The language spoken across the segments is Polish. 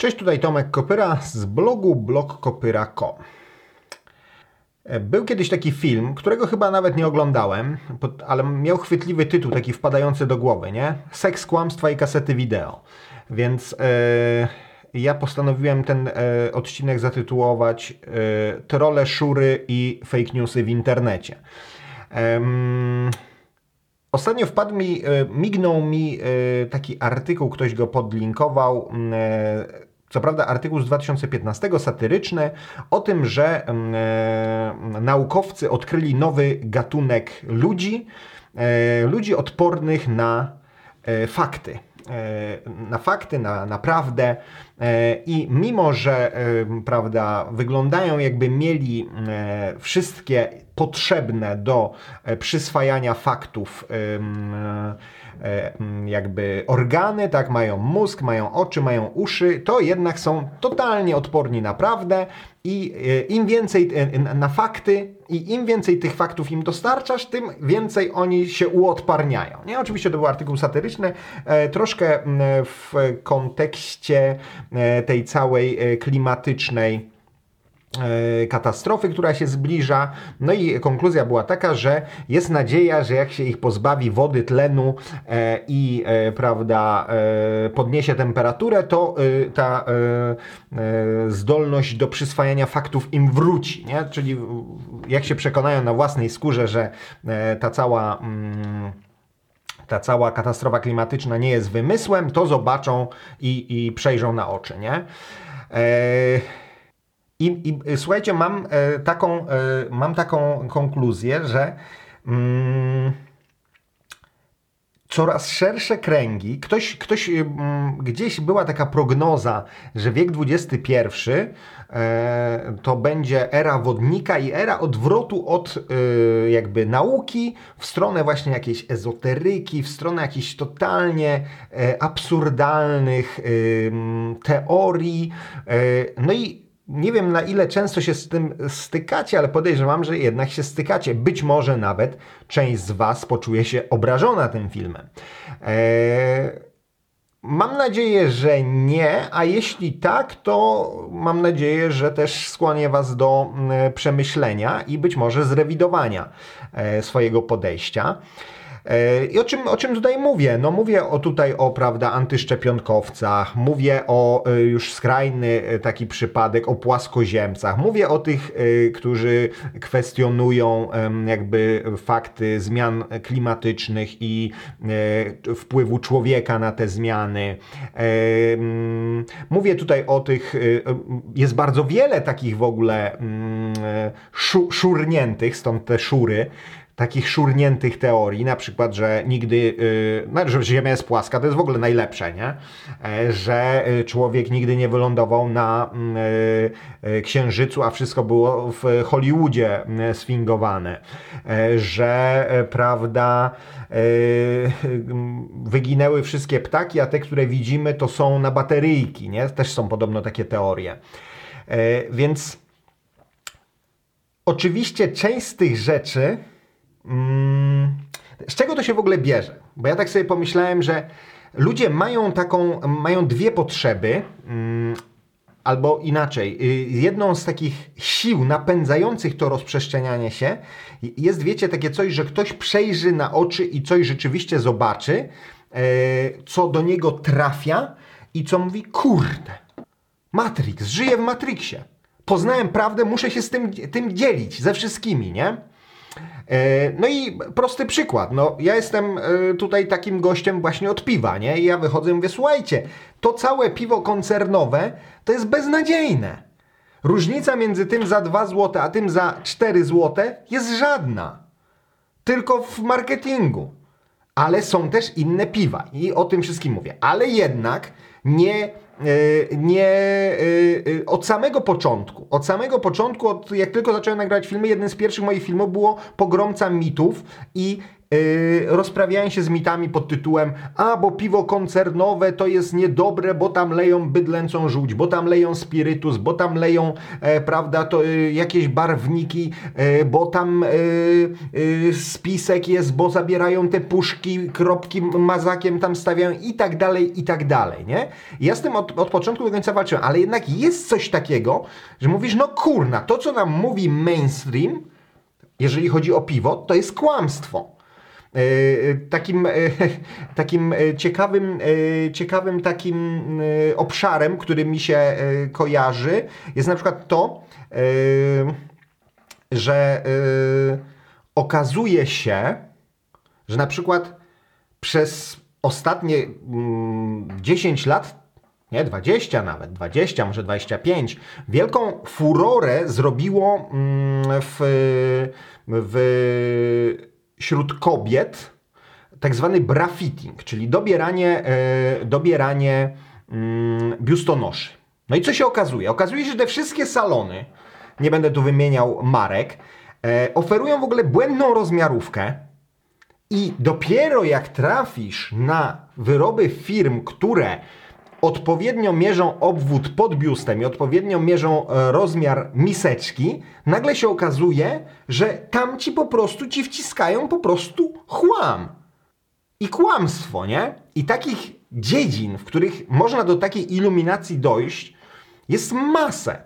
Cześć, tutaj Tomek Kopyra z blogu blogkopyra.com. Był kiedyś taki film, którego chyba nawet nie oglądałem, ale miał chwytliwy tytuł, taki wpadający do głowy, nie? Seks, kłamstwa i kasety wideo. Więc e, ja postanowiłem ten e, odcinek zatytułować e, Trole, szury i fake newsy w internecie. Ostatnio wpadł mi, e, mignął mi e, taki artykuł, ktoś go podlinkował e, co prawda artykuł z 2015 satyryczny o tym, że mm, e, naukowcy odkryli nowy gatunek ludzi, e, ludzi odpornych na e, fakty. E, na fakty, na, na prawdę e, i mimo, że e, prawda, wyglądają jakby mieli wszystkie potrzebne do przyswajania faktów jakby organy, tak, mają mózg, mają oczy, mają uszy, to jednak są totalnie odporni na prawdę i im więcej na fakty i im więcej tych faktów im dostarczasz, tym więcej oni się uodparniają. Nie? Oczywiście to był artykuł satyryczny, troszkę w kontekście e, tej całej e, klimatycznej e, katastrofy, która się zbliża. No i konkluzja była taka, że jest nadzieja, że jak się ich pozbawi wody, tlenu i prawda, podniesie temperaturę, to ta zdolność do przyswajania faktów im wróci. Nie? Czyli jak się przekonają na własnej skórze, że ta cała mm, ta cała katastrofa klimatyczna nie jest wymysłem, to zobaczą i, i przejrzą na oczy, nie? E, I, i słuchajcie, mam e, taką, e, mam taką konkluzję, że mm, coraz szersze kręgi. Ktoś, ktoś mm, gdzieś była taka prognoza, że wiek XXI e, to będzie era wodnika i era odwrotu od e, jakby nauki w stronę właśnie jakiejś ezoteryki, w stronę jakichś totalnie e, absurdalnych teorii. E, no i nie wiem na ile często się z tym stykacie, ale podejrzewam, że jednak się stykacie. Być może nawet część z Was poczuje się obrażona tym filmem. Eee, mam nadzieję, że nie, a jeśli tak, to mam nadzieję, że też skłonię Was do mm, przemyślenia i być może zrewidowania e, swojego podejścia. E, I o czym, o czym tutaj mówię? No mówię o tutaj o prawda, antyszczepionkowcach, mówię o e, już skrajny e, taki przypadek, o płaskoziemcach, mówię o tych, którzy kwestionują jakby fakty zmian klimatycznych i wpływu człowieka na te zmiany. Mówię tutaj o tych, jest bardzo wiele takich w ogóle mm, szurniętych, stąd te szury, takich szurniętych teorii, na przykład, że nigdy, yy, że Ziemia jest płaska, to jest w ogóle najlepsze, nie? E, że y, człowiek nigdy nie wylądował na yy, Księżycu, a wszystko było w Hollywoodzie y, sfingowane, e, że prawda wyginęły wszystkie ptaki, a te, które widzimy, to są na bateryjki, nie? Też są podobno takie teorie. Więc oczywiście część z tych rzeczy Mm, z czego to się w ogóle bierze? Bo ja tak sobie pomyślałem, że ludzie mają taką, mają dwie potrzeby, mm, albo inaczej, y, jedną z takich sił napędzających to rozprzestrzenianie się jest, wiecie, takie coś, że ktoś przejrzy na oczy i coś rzeczywiście zobaczy, e, co do niego trafia i co mówi, kurde, Matrix, żyję w Matrixie. Poznałem prawdę, muszę się z tym, tym dzielić ze wszystkimi, nie? E, no i prosty przykład. No, ja jestem e, tutaj takim gościem właśnie od piwa, nie? I ja wychodzę i mówię, słuchajcie, to całe piwo koncernowe to jest beznadziejne. Różnica między tym za 2 zł, a tym za 4 zł jest żadna. Tylko w marketingu. Ale są też inne piwa i o tym wszystkim mówię. Ale jednak nie nie e, e, od samego początku, od samego początku, od, jak tylko zacząłem nagrywać filmy, jeden z pierwszych moich filmów było Pogromca mitów i yy, rozprawiają się z mitami pod tytułem a, bo piwo koncernowe to jest niedobre, bo tam leją bydlęcą żółć, bo tam leją spirytus, bo tam leją, e, prawda, to y, jakieś barwniki, e, bo tam e, spisek jest, bo zabierają te puszki, kropki mazakiem tam stawiają i tak dalej, i tak dalej, nie? Ja z tym od, od początku do końca walczyłem, ale jednak jest coś takiego, że mówisz, no kurna, to co nam mówi mainstream, jeżeli chodzi o piwo, to jest kłamstwo. Takim, takim ciekawym, ciekawym takim obszarem, który mi się kojarzy, jest na przykład to, że okazuje się, że na przykład przez ostatnie 10 lat nie 20 nawet, 20, może 25. Wielką furorę zrobiło w, w, wśród kobiet tak zwany brafitting, czyli dobieranie, e, dobieranie mm, biustonoszy. No i co się okazuje? Okazuje się, że te wszystkie salony, nie będę tu wymieniał marek, e, oferują w ogóle błędną rozmiarówkę i dopiero jak trafisz na wyroby firm, które odpowiednio mierzą obwód pod biustem i odpowiednio mierzą e, rozmiar miseczki, nagle się okazuje, że tam ci po prostu ci wciskają po prostu chłam. I kłamstwo, nie? I takich dziedzin, w których można do takiej iluminacji dojść, jest masę.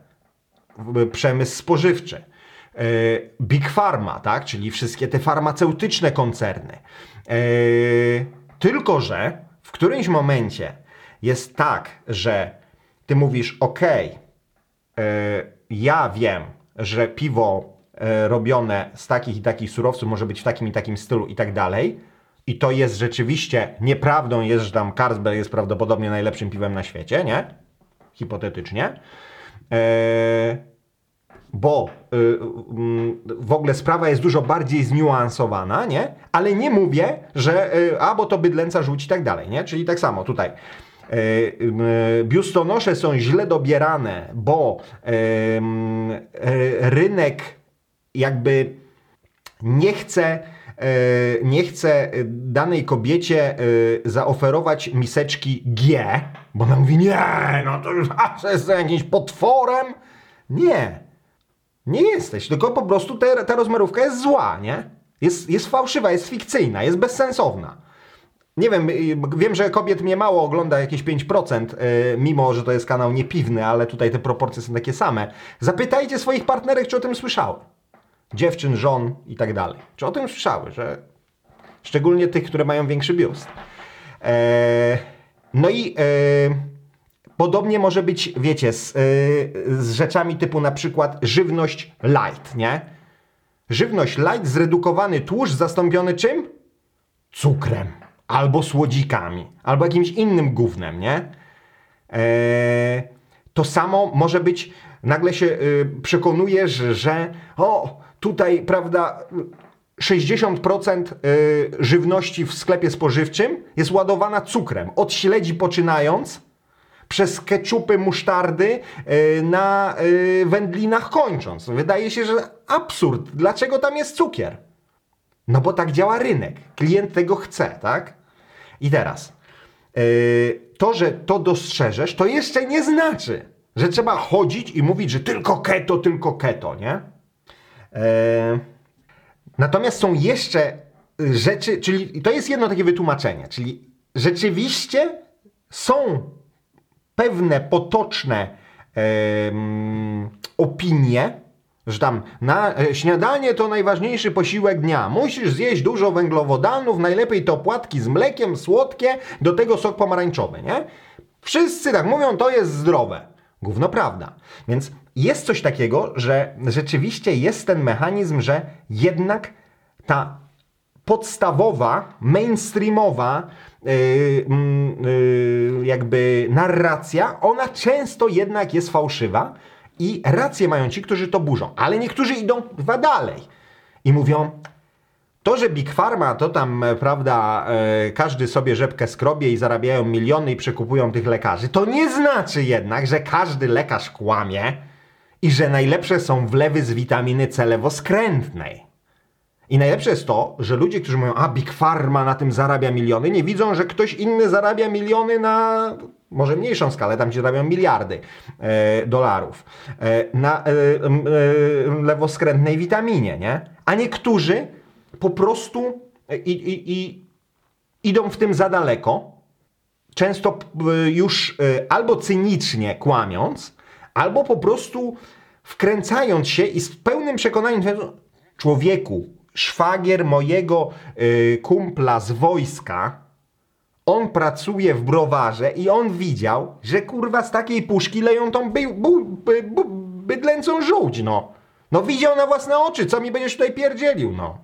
Przemysł spożywczy. E, Big Pharma, tak? czyli wszystkie te farmaceutyczne koncerny. E, tylko, że w którymś momencie jest tak, że ty mówisz, ok, ja wiem, że piwo e, robione z takich i takich surowców może być w takim i takim stylu i tak dalej. I to jest rzeczywiście nieprawdą, jest, że tam Carlsberg jest prawdopodobnie najlepszym piwem na świecie, nie? Hipotetycznie. E, bo y, y, w ogóle sprawa jest dużo bardziej zniuansowana, nie? Ale nie mówię, że y, a, bo to bydlęca rzuci i tak dalej, nie? Czyli tak samo tutaj. E, e, biustonosze są źle dobierane, bo e, rynek jakby nie chce, nie chce danej kobiecie zaoferować miseczki G, bo ona mówi, nie, no to już jest jakimś potworem. Nie, nie jesteś, tylko po prostu te, ta rozmiarówka jest zła, nie? Jest, jest fałszywa, jest fikcyjna, jest bezsensowna. Nie wiem, y, wiem, że kobiet mnie mało ogląda, jakieś 5%, yy, mimo że to jest kanał niepiwny, ale tutaj te proporcje są takie same. Zapytajcie swoich partnerek, czy o tym słyszały. Dziewczyn, żon i tak dalej. Czy o tym słyszały, że szczególnie tych, które mają większy biust. E, no i e, podobnie może być, wiecie, z, e, z rzeczami typu na przykład żywność light, nie? Żywność light, zredukowany tłuszcz zastąpiony czym? Cukrem albo słodzikami, albo jakimś innym gównem, nie? Eee, to samo może być, nagle się y, przekonujesz, że o, tutaj, prawda, 60% y, żywności w sklepie spożywczym jest ładowana cukrem. Od śledzi poczynając, przez keczupy, musztardy y, na wędlinach kończąc. Wydaje się, że absurd. Dlaczego tam jest cukier? No bo tak działa rynek. Klient tego chce, tak? I teraz, yy, to, że to dostrzeżesz, to jeszcze nie znaczy, że trzeba chodzić i mówić, że tylko keto, tylko keto, nie? Yy, natomiast są jeszcze rzeczy, czyli to jest jedno takie wytłumaczenie, czyli rzeczywiście są pewne potoczne opinie, że tam na e, śniadanie to najważniejszy posiłek dnia. Musisz zjeść dużo węglowodanów, najlepiej to płatki z mlekiem, słodkie, do tego sok pomarańczowy, nie? Wszyscy tak mówią, to jest zdrowe. Gówno prawda. Więc jest coś takiego, że rzeczywiście jest ten mechanizm, że jednak ta podstawowa, mainstreamowa yy, yy, jakby narracja, ona często jednak jest fałszywa, i rację mają ci, którzy to burzą, ale niektórzy idą dwa dalej. I mówią, to, że Big Pharma to tam, e, prawda, e, każdy sobie rzepkę skrobie i zarabiają miliony i przekupują tych lekarzy, to nie znaczy jednak, że każdy lekarz kłamie i że najlepsze są wlewy z witaminy C lewoskrętnej. I najlepsze jest to, że ludzie, którzy mówią, a Big Pharma na tym zarabia miliony, nie widzą, że ktoś inny zarabia miliony na może mniejszą skalę, tam się zarabiają miliardy e, dolarów, e, na e, e, lewoskrętnej witaminie, nie? A niektórzy po prostu i, i, i idą w tym za daleko, często e, już e, albo cynicznie kłamiąc, albo po prostu wkręcając się i z pełnym przekonaniem człowieku, szwagier mojego y, kumpla z wojska, on pracuje w browarze i on widział, że kurwa z takiej puszki leją tą by, by, bydlęcą żółć, no. No widział na własne oczy, co mi będziesz tutaj pierdzielił, no.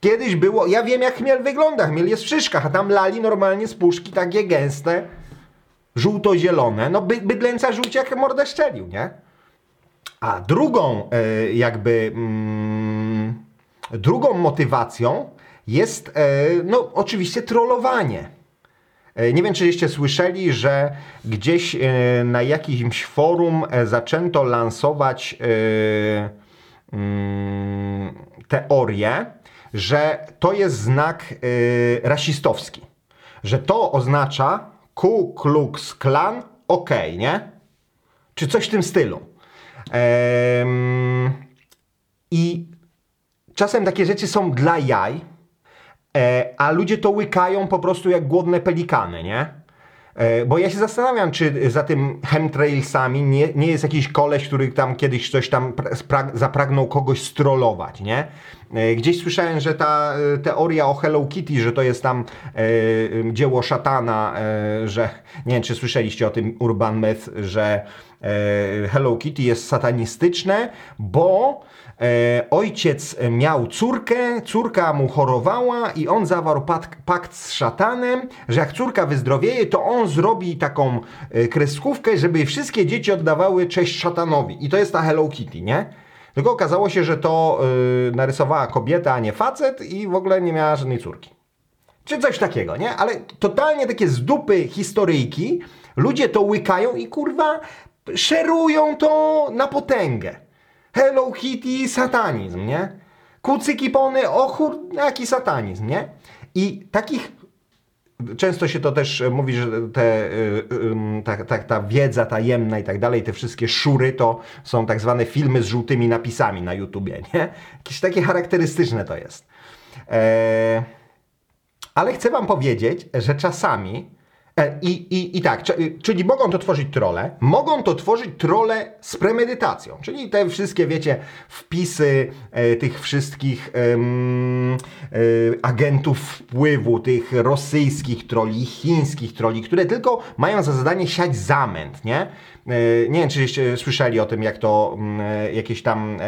Kiedyś było, ja wiem jak chmiel wygląda, chmiel jest w szyszkach, a tam lali normalnie z puszki takie gęste, żółto-zielone, no by, bydlęca żółć jak mordę szczelił, nie? A drugą e, jakby mm, drugą motywacją jest e, no oczywiście trollowanie. E, nie wiem, czyście słyszeli, że gdzieś na jakimś forum zaczęto lansować mm, teorię, że to jest znak rasistowski. Że to oznacza Ku Klux Klan, ok, nie? Czy coś w tym stylu. I czasem takie rzeczy są dla jaj, e, a ludzie to łykają po prostu jak głodne pelikany, nie? E, bo ja się zastanawiam, czy za tym chemtrailsami nie, nie jest jakiś koleś, który tam kiedyś coś tam zapragnął kogoś strollować, nie? E, gdzieś słyszałem, że ta e, teoria o Hello Kitty, że to jest tam e, dzieło szatana, e, że nie wiem, czy słyszeliście o tym Urban Myth, że e, Hello Kitty jest satanistyczne, bo E, ojciec miał córkę, córka mu chorowała i on zawarł pakt z szatanem, że jak córka wyzdrowieje, to on zrobi taką e, kreskówkę, żeby wszystkie dzieci oddawały cześć szatanowi. I to jest ta Hello Kitty, nie? Tylko okazało się, że to yy, narysowała kobieta, a nie facet i w ogóle nie miała żadnej córki. Czy coś takiego, nie? Ale totalnie takie z dupy historyjki, ludzie to łykają i kurwa szerują to na potęgę. Hello Kitty, satanizm, nie? Kucyki pony, ochór, jaki satanizm, nie? I takich Często się to też mówi, że te, ta, ta, ta, wiedza tajemna i tak dalej, te wszystkie szury to są tak zwane filmy z żółtymi napisami na YouTubie, nie? Jakieś takie charakterystyczne to jest. Eee, ale chcę Wam powiedzieć, że czasami E, I, i, I tak, czyli mogą to tworzyć trole, mogą to tworzyć trole z premedytacją, czyli te wszystkie, wiecie, wpisy e, tych wszystkich e, agentów wpływu, tych rosyjskich troli, chińskich troli, które tylko mają za zadanie siać zamęt, nie? E, nie wiem, czy słyszeli o tym, jak to mm, e, jakieś tam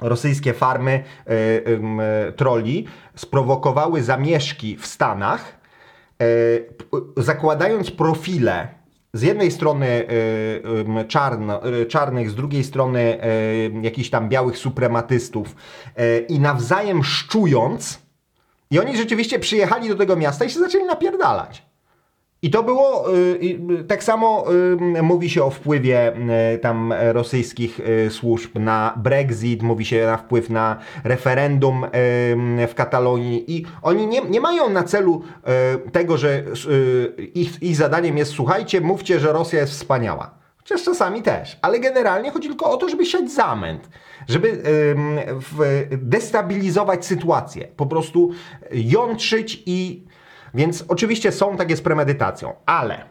rosyjskie farmy troli sprowokowały zamieszki w Stanach, E, zakładając profile z jednej strony e, czarno, e, czarnych, z drugiej strony jakichś tam białych suprematystów i nawzajem szczując, i oni rzeczywiście przyjechali do tego miasta i się zaczęli napierdalać. I to było, y, y, tak samo y, mówi się o wpływie tam rosyjskich służb na Brexit, mówi się na wpływ na referendum w Katalonii. I oni nie, nie mają na celu tego, że ich, ich zadaniem jest słuchajcie, mówcie, że Rosja jest wspaniała. Chociaż czasami też, ale generalnie chodzi tylko o to, żeby siać zamęt, żeby destabilizować sytuację, po prostu jątrzyć i więc oczywiście są takie z premedytacją, ale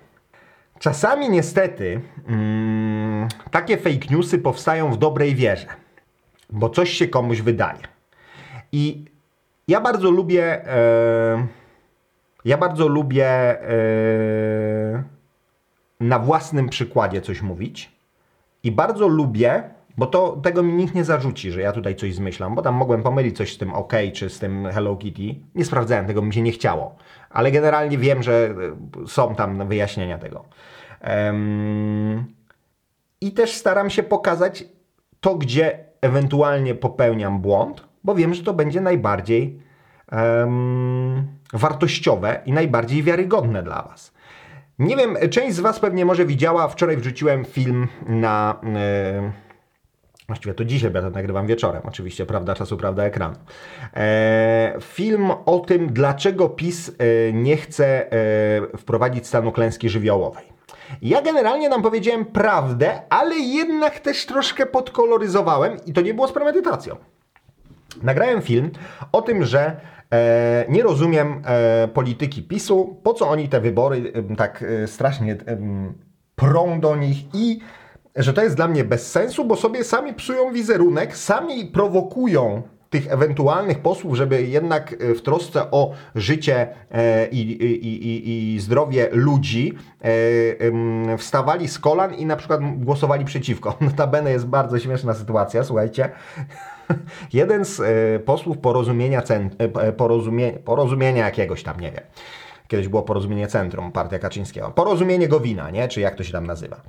czasami niestety mm, takie fake newsy powstają w dobrej wierze, bo coś się komuś wydaje. I ja bardzo lubię. E, ja bardzo lubię e, na własnym przykładzie coś mówić. I bardzo lubię bo to, tego mi nikt nie zarzuci, że ja tutaj coś zmyślam, bo tam mogłem pomylić coś z tym OK czy z tym Hello Kitty. Nie sprawdzałem tego, mi się nie chciało. Ale generalnie wiem, że e, są tam wyjaśnienia tego. Um, I też staram się pokazać to, gdzie ewentualnie popełniam błąd, bo wiem, że to będzie najbardziej um, wartościowe i najbardziej wiarygodne dla Was. Nie wiem, część z Was pewnie może widziała, wczoraj wrzuciłem film na. Yy, Właściwie to dzisiaj, bo ja to nagrywam wieczorem, oczywiście, prawda czasu, prawda ekranu. E, film o tym, dlaczego PiS e, nie chce e, wprowadzić stanu klęski żywiołowej. Ja generalnie nam powiedziałem prawdę, ale jednak też troszkę podkoloryzowałem i to nie było z premedytacją. Nagrałem film o tym, że e, nie rozumiem e, polityki PiSu, po co oni te wybory tak e, strasznie e, prą do nich i że to jest dla mnie bez sensu, bo sobie sami psują wizerunek, sami prowokują tych ewentualnych posłów, żeby jednak e, w trosce o życie e, i, i, i, i zdrowie ludzi e, wstawali z kolan i na przykład głosowali przeciwko. Notabene jest bardzo śmieszna sytuacja, słuchajcie. Jeden z posłów porozumienia, porozumie, porozumienia jakiegoś tam, nie wiem. Kiedyś było porozumienie centrum, partia Kaczyńskiego. Porozumienie Gowina, nie? Czy jak to się tam nazywa.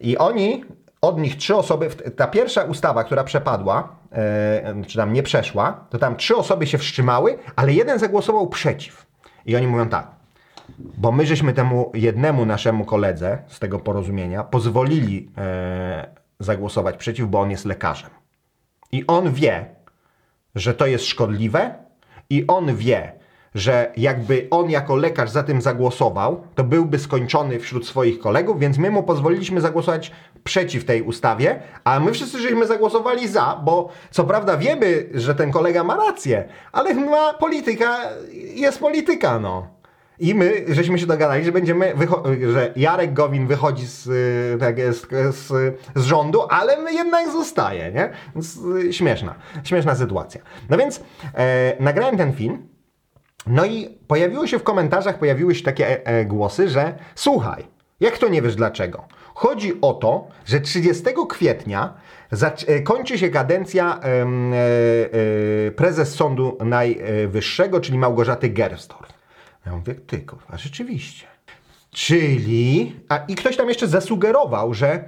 I oni, od nich trzy osoby, ta pierwsza ustawa, która przepadła, e, czy tam nie przeszła, to tam trzy osoby się wstrzymały, ale jeden zagłosował przeciw. I oni mówią tak, bo my żeśmy temu jednemu naszemu koledze z tego porozumienia pozwolili e, zagłosować przeciw, bo on jest lekarzem. I on wie, że to jest szkodliwe, i on wie, że jakby on jako lekarz za tym zagłosował, to byłby skończony wśród swoich kolegów, więc my mu pozwoliliśmy zagłosować przeciw tej ustawie, a my wszyscy żeśmy zagłosowali za, bo co prawda wiemy, że ten kolega ma rację, ale ma polityka jest polityka, no. I my, żeśmy się dogadali, że będziemy, że Jarek Gowin wychodzi z, y, tak z, z rządu, ale jednak zostaje, nie? Więc, y, śmieszna, śmieszna sytuacja. No więc e, nagrałem ten film, no i pojawiło się w komentarzach, pojawiły się takie e, e, głosy, że słuchaj, jak to nie wiesz dlaczego? Chodzi o to, że 30 kwietnia e, kończy się kadencja e, e, prezes Sądu Najwyższego, czyli Małgorzaty Gersdorf. Ja mówię, ty kurwa, rzeczywiście. Czyli, a i ktoś tam jeszcze zasugerował, że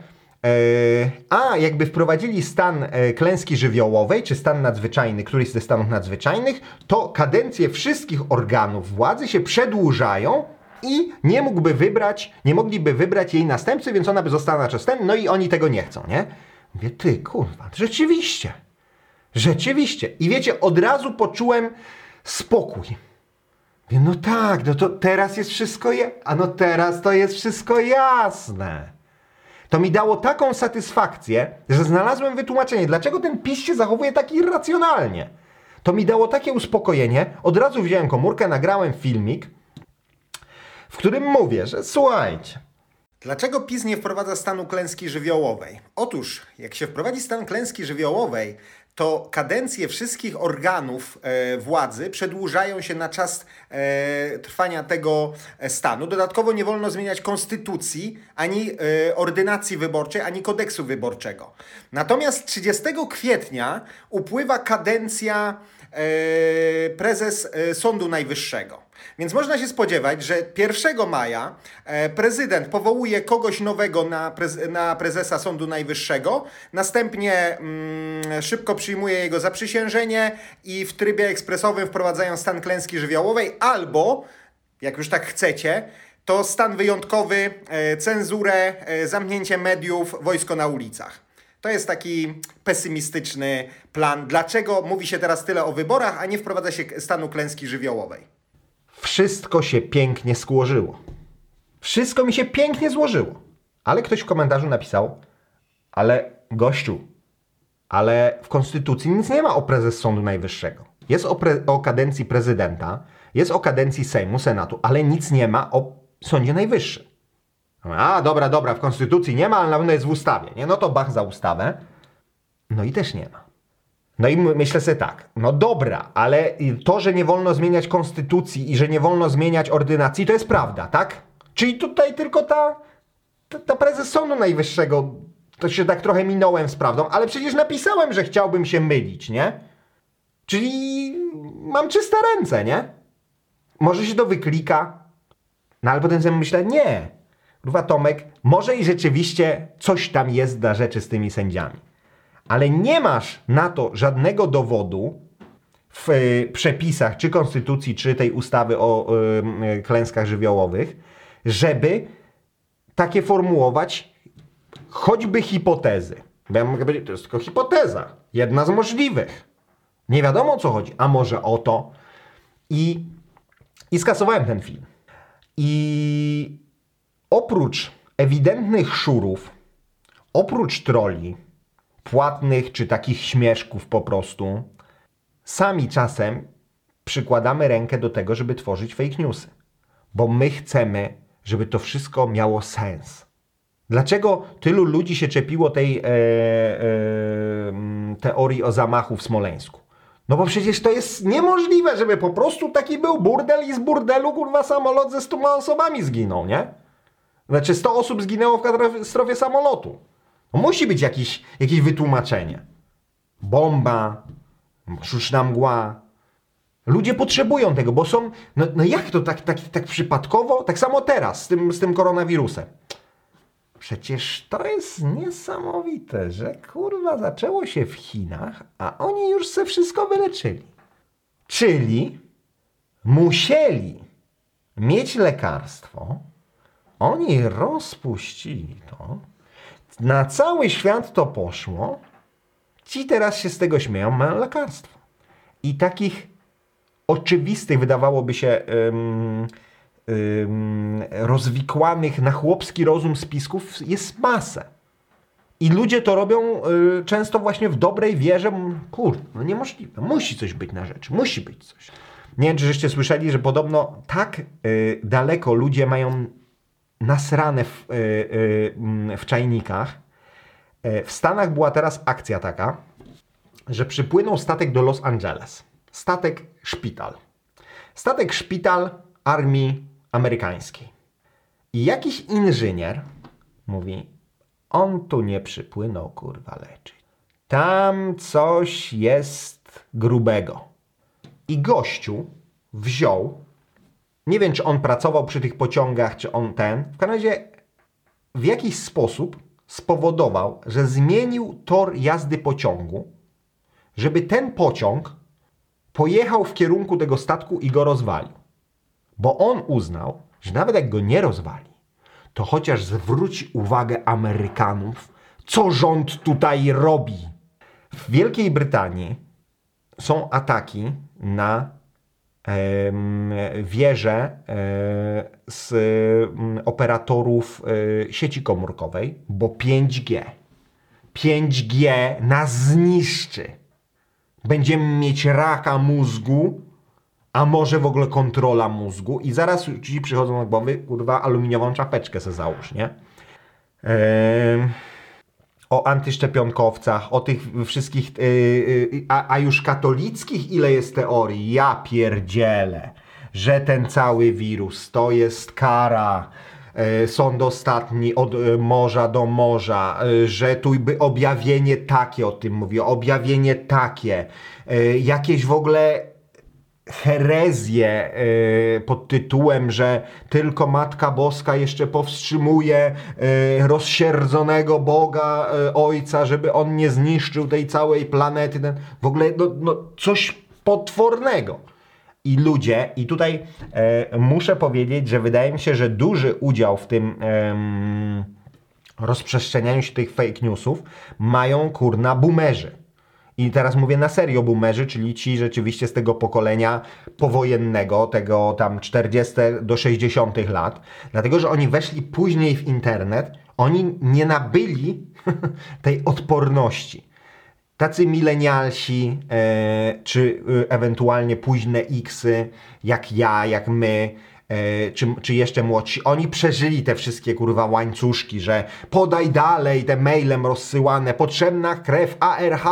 a jakby wprowadzili stan e, klęski żywiołowej, czy stan nadzwyczajny, któryś ze stanów nadzwyczajnych, to kadencje wszystkich organów władzy się przedłużają i nie mógłby wybrać, nie mogliby wybrać jej następcy, więc ona by została na czas ten, no i oni tego nie chcą, nie? Mówię, ty kurwa, rzeczywiście. Rzeczywiście. I wiecie, od razu poczułem spokój. Mówię, No tak, no to teraz jest wszystko, je- a no teraz to jest wszystko jasne. To mi dało taką satysfakcję, że znalazłem wytłumaczenie, dlaczego ten PiS się zachowuje tak irracjonalnie. To mi dało takie uspokojenie, od razu wziąłem komórkę, nagrałem filmik, w którym mówię, że słuchajcie. Dlaczego PiS nie wprowadza stanu klęski żywiołowej? Otóż, jak się wprowadzi stan klęski żywiołowej, to kadencje wszystkich organów e, władzy przedłużają się na czas e, trwania tego e, stanu. Dodatkowo nie wolno zmieniać konstytucji, ani ordynacji wyborczej, ani kodeksu wyborczego. Natomiast 30 kwietnia upływa kadencja prezes e, Sądu Najwyższego. Więc można się spodziewać, że 1 maja e, prezydent powołuje kogoś nowego na, prez, na prezesa Sądu Najwyższego, następnie mm, szybko przyjmuje jego zaprzysiężenie i w trybie ekspresowym wprowadzają stan klęski żywiołowej albo, jak już tak chcecie, to stan wyjątkowy, e, cenzurę, e, zamknięcie mediów, wojsko na ulicach. To jest taki pesymistyczny plan. Dlaczego mówi się teraz tyle o wyborach, a nie wprowadza się stanu klęski żywiołowej? Wszystko się pięknie złożyło. Wszystko mi się pięknie złożyło. Ale ktoś w komentarzu napisał, ale gościu, ale w Konstytucji nic nie ma o prezes Sądu Najwyższego. Jest o, pre- o kadencji prezydenta, jest o kadencji Sejmu, Senatu, ale nic nie ma o Sądzie Najwyższym. A, dobra, dobra, w Konstytucji nie ma, ale na pewno jest w ustawie. Nie? No to bach za ustawę. No i też nie ma. No i my- myślę sobie tak, no dobra, ale to, że nie wolno zmieniać konstytucji i że nie wolno zmieniać ordynacji, to jest prawda, tak? Czyli tutaj tylko ta, ta, ta prezes Sądu Najwyższego, to się tak trochę minąłem z prawdą, ale przecież napisałem, że chciałbym się mylić, nie? Czyli mam czyste ręce, nie? Może się to wyklika, no ale potem sobie myślę, nie. Kurwa Tomek, może i rzeczywiście coś tam jest na rzeczy z tymi sędziami. Ale nie masz na to żadnego dowodu w y, przepisach, czy konstytucji, czy tej ustawy o y, y, klęskach żywiołowych, żeby takie formułować choćby hipotezy. Bo ja mogę powiedzieć, to jest tylko hipoteza. Jedna z możliwych. Nie wiadomo o co chodzi. A może o to. I, i skasowałem ten film. I oprócz ewidentnych szurów, oprócz troli, płatnych czy takich śmieszków po prostu, sami czasem przykładamy rękę do tego, żeby tworzyć fake newsy. Bo my chcemy, żeby to wszystko miało sens. Dlaczego tylu ludzi się czepiło tej e, e, mm, teorii o zamachu w Smoleńsku? No bo przecież to jest niemożliwe, żeby po prostu taki był burdel i z burdelu kurwa samolot ze 100 osobami zginął, nie? Znaczy 100 osób zginęło w katastrofie samolotu. No musi być jakiś, jakieś wytłumaczenie. Bomba, sztuczna mgła. Ludzie potrzebują tego, bo są. No, no jak to tak, tak, tak przypadkowo? Tak samo teraz z tym, z tym koronawirusem. Przecież to jest niesamowite, że kurwa zaczęło się w Chinach, a oni już se wszystko wyleczyli. Czyli musieli mieć lekarstwo, oni rozpuścili to, na cały świat to poszło, ci teraz się z tego śmieją, mają lekarstwo. I takich oczywistych, wydawałoby się, ym, rozwikłanych na chłopski rozum spisków jest masę. I ludzie to robią y, często właśnie w dobrej wierze. Kurde, no niemożliwe. Musi coś być na rzeczy. Musi być coś. Nie wiem, czy żeście słyszeli, że podobno tak y, daleko ludzie mają nasrane w, y, y, w czajnikach. Y, w Stanach była teraz akcja taka, że przypłynął statek do Los Angeles. Statek szpital. Statek szpital armii amerykańskiej. I jakiś inżynier mówi, on tu nie przypłynął, kurwa, leczyć. Tam coś jest grubego. I gościu wziął, nie wiem, czy on pracował przy tych pociągach, czy on ten, w każdym razie w jakiś sposób spowodował, że zmienił tor jazdy pociągu, żeby ten pociąg pojechał w kierunku tego statku i go rozwalił. Bo on uznał, że nawet jak go nie rozwali, to chociaż zwróci uwagę Amerykanów, co rząd tutaj robi. W Wielkiej Brytanii są ataki na wieże z mm, operatorów e, sieci komórkowej, bo 5G. 5G nas zniszczy. Będziemy mieć raka mózgu, a może w ogóle kontrola mózgu i zaraz ci przychodzą na głowy, kurwa, aluminiową czapeczkę se załóż, nie? Ehm, o antyszczepionkowcach, o tych wszystkich, yy, yy, a, a już katolickich ile jest teorii? Ja pierdzielę, że ten cały wirus to jest kara, e, sąd ostatni od morza do morza, że tu by objawienie takie o tym mówi, objawienie takie, jakieś w ogóle herezję e, pod tytułem, że tylko Matka Boska jeszcze powstrzymuje e, rozsierdzonego Boga e, Ojca, żeby on nie zniszczył tej całej planety. W ogóle no, no, coś potwornego. I ludzie, i tutaj muszę powiedzieć, że wydaje mi się, że duży udział w tym rozprzestrzenianiu się tych fake newsów mają kurna boomerzy. I teraz mówię na serio boomerzy, czyli ci rzeczywiście z tego pokolenia powojennego, tego tam 40 do 60 lat, dlatego że oni weszli później w internet, oni nie nabyli tej odporności. Tacy milenialsi, e, czy e, ewentualnie późne Xy, jak ja, jak my, czy, czy jeszcze młodsi, oni przeżyli te wszystkie kurwa łańcuszki, że podaj dalej te mailem rozsyłane, potrzebna krew ARH+,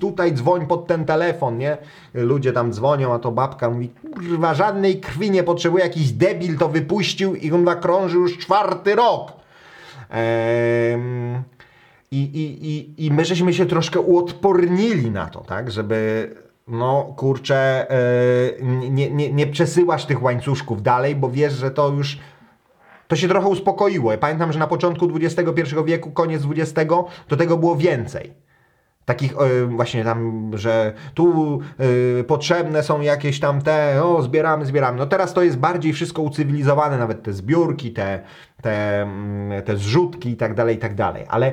tutaj dzwoń pod ten telefon, nie? Ludzie tam dzwonią, a to babka mówi, kurwa, żadnej krwi nie potrzebuje, jakiś debil to wypuścił i kurwa krąży już czwarty rok. Em, i, i, i, I my żeśmy się troszkę uodpornili na to, tak? Żeby, no kurczę, e, nie, nie, nie przesyłasz tych łańcuszków dalej, bo wiesz, że to już. To się trochę uspokoiło. Ja pamiętam, że na początku XXI wieku, koniec XX, to tego było więcej. Takich e, właśnie tam, że tu e, potrzebne są jakieś tam te, o zbieramy, zbieramy. No teraz to jest bardziej wszystko ucywilizowane, nawet te zbiórki, te, te, mm, te zrzutki i tak dalej, i tak dalej. Ale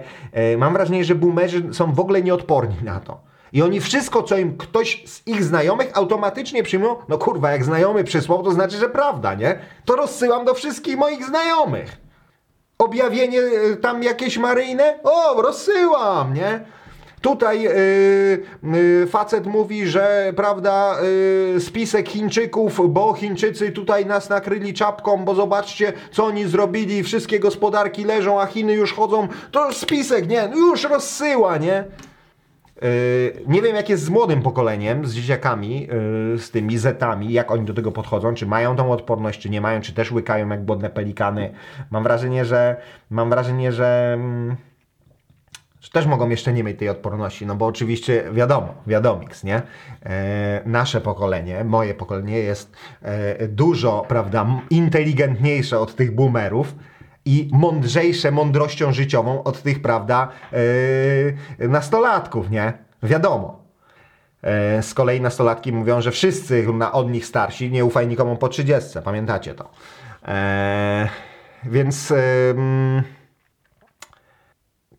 mam wrażenie, że boomerzy są w ogóle nieodporni na to. I oni wszystko, co im ktoś z ich znajomych automatycznie przyjmują, no kurwa, jak znajomy przysłał, to znaczy, że prawda, nie? To rozsyłam do wszystkich moich znajomych. Objawienie e, tam jakieś maryjne? O, rozsyłam, nie? Tutaj yy, yy, facet mówi, że prawda, yy, spisek Chińczyków, bo Chińczycy tutaj nas nakryli czapką, bo zobaczcie, co oni zrobili, wszystkie gospodarki leżą, a Chiny już chodzą. To spisek, nie, już rozsyła, nie? Yy, nie wiem, jak jest z młodym pokoleniem, z dzieciakami, yy, z tymi zetami, jak oni do tego podchodzą, czy mają tą odporność, czy nie mają, czy też łykają jak głodne pelikany. Mam wrażenie, że mam wrażenie, że, mm, że też mogą jeszcze nie mieć tej odporności, no bo oczywiście wiadomo, wiadomiks, nie? E, nasze pokolenie, moje pokolenie jest e, dużo, prawda, inteligentniejsze od tych boomerów, i mądrzejsze mądrością życiową od tych, prawda, yy, nastolatków, nie? Wiadomo. Yy, z kolei nastolatki mówią, że wszyscy na, od nich starsi nie ufaj nikomu po 30. Pamiętacie to. Yy, więc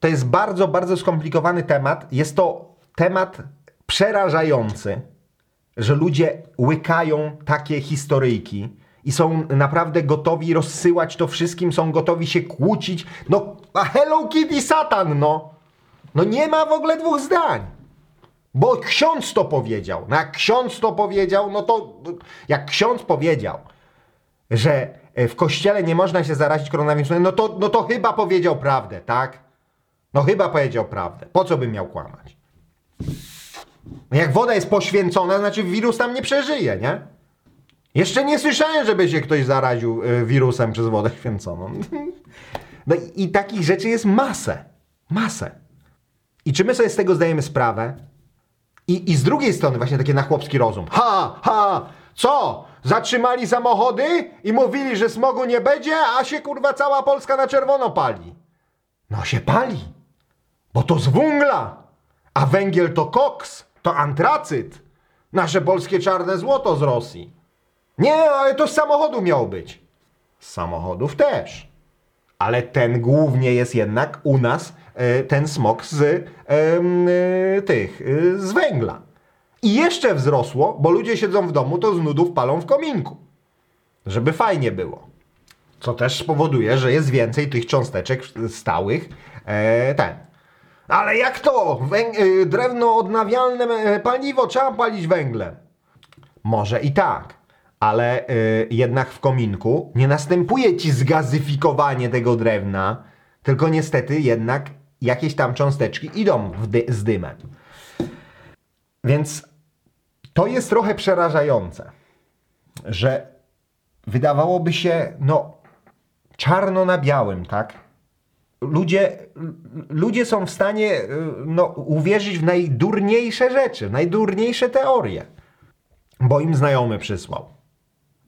to jest bardzo, bardzo skomplikowany temat. Jest to temat przerażający, że ludzie łykają takie historyjki i są naprawdę gotowi rozsyłać to wszystkim, są gotowi się kłócić. No, a Hello Kitty Satan, no! No nie ma w ogóle dwóch zdań. Bo ksiądz to powiedział. No jak ksiądz to powiedział, no to jak ksiądz powiedział, że e, w kościele nie można się zarazić koronawirusem, no to, no to chyba powiedział prawdę, tak? No chyba powiedział prawdę. Po co bym miał kłamać? Jak woda jest poświęcona, znaczy wirus tam nie przeżyje, nie? Jeszcze nie słyszałem, żeby się ktoś zaraził y, wirusem przez wodę święconą. No i, i takich rzeczy jest masę. Masę. I czy my sobie z tego zdajemy sprawę? I, I z drugiej strony właśnie takie na chłopski rozum. Ha, ha, co? Zatrzymali samochody i mówili, że smogu nie będzie, a się kurwa cała Polska na czerwono pali. No się pali, bo to z węgla, a węgiel to koks, to antracyt, nasze polskie czarne złoto z Rosji. Nie, ale to z samochodu miało być. Z samochodów też. Ale ten głównie jest jednak u nas e, ten smog z e, tych, e, z węgla. I jeszcze wzrosło, bo ludzie siedzą w domu, to z nudów palą w kominku. Żeby fajnie było. Co też spowoduje, że jest więcej tych cząsteczek stałych. E, ten. Ale jak to? Węg- drewno odnawialne paliwo trzeba palić węglem. Może i tak, ale y, jednak w kominku nie następuje ci zgazyfikowanie tego drewna, tylko niestety jednak jakieś tam cząsteczki idą dy z dymem. Więc to jest trochę przerażające, że wydawałoby się, no, czarno na białym, tak? Ludzie, ludzie są w stanie y, no, uwierzyć w najdurniejsze rzeczy, w najdurniejsze teorie, bo im znajomy przysłał.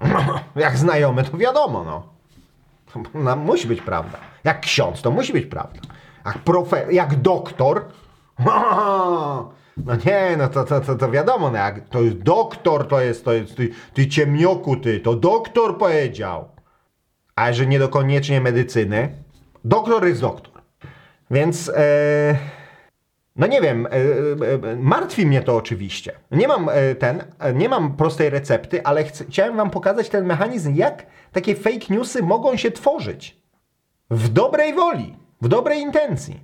Jak znajomy, to wiadomo, no. no. Musi być prawda. Jak ksiądz, to musi być prawda. Jak profe, jak doktor, no nie, no to, to, to, to wiadomo, no jak to jest doktor, to jest, to jest, ty, ty ciemnioku, ty, to doktor powiedział. A że nie do koniecznie medycyny, doktor jest doktor. Więc, e, no nie wiem, e, e, martwi mnie to oczywiście. Nie mam e, ten, e, nie mam prostej recepty, ale chcę, chciałem wam pokazać ten mechanizm, jak takie fake newsy mogą się tworzyć. W dobrej woli, w dobrej intencji.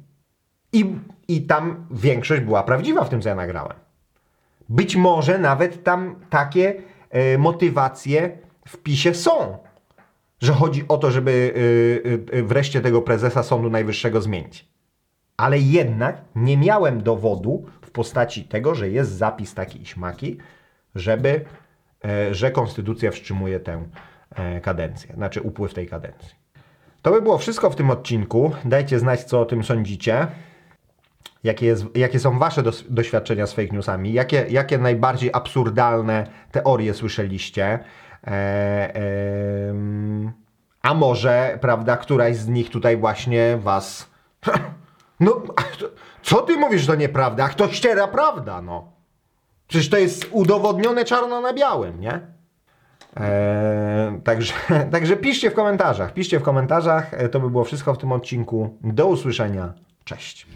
I, I tam większość była prawdziwa w tym, co ja nagrałem. Być może nawet tam takie e, motywacje w PiSie są. Że chodzi o to, żeby wreszcie tego prezesa Sądu Najwyższego zmienić. Ale jednak nie miałem dowodu w postaci tego, że jest zapis taki śmaki, żeby, e, że konstytucja wstrzymuje tę e, kadencję, znaczy upływ tej kadencji. To by było wszystko w tym odcinku. Dajcie znać, co o tym sądzicie. Jakie, jest, jakie są wasze dos, doświadczenia z fake newsami? Jakie, jakie najbardziej absurdalne teorie słyszeliście? E, em, a może, prawda, któraś z nich tutaj właśnie was No, a co ty mówisz, że to nieprawda? Ach, to ściera prawda, no. Przecież to jest udowodnione czarno na białym, nie? Eee, także, także piszcie w komentarzach, piszcie w komentarzach. E, To by było wszystko w tym odcinku. Do usłyszenia. Cześć.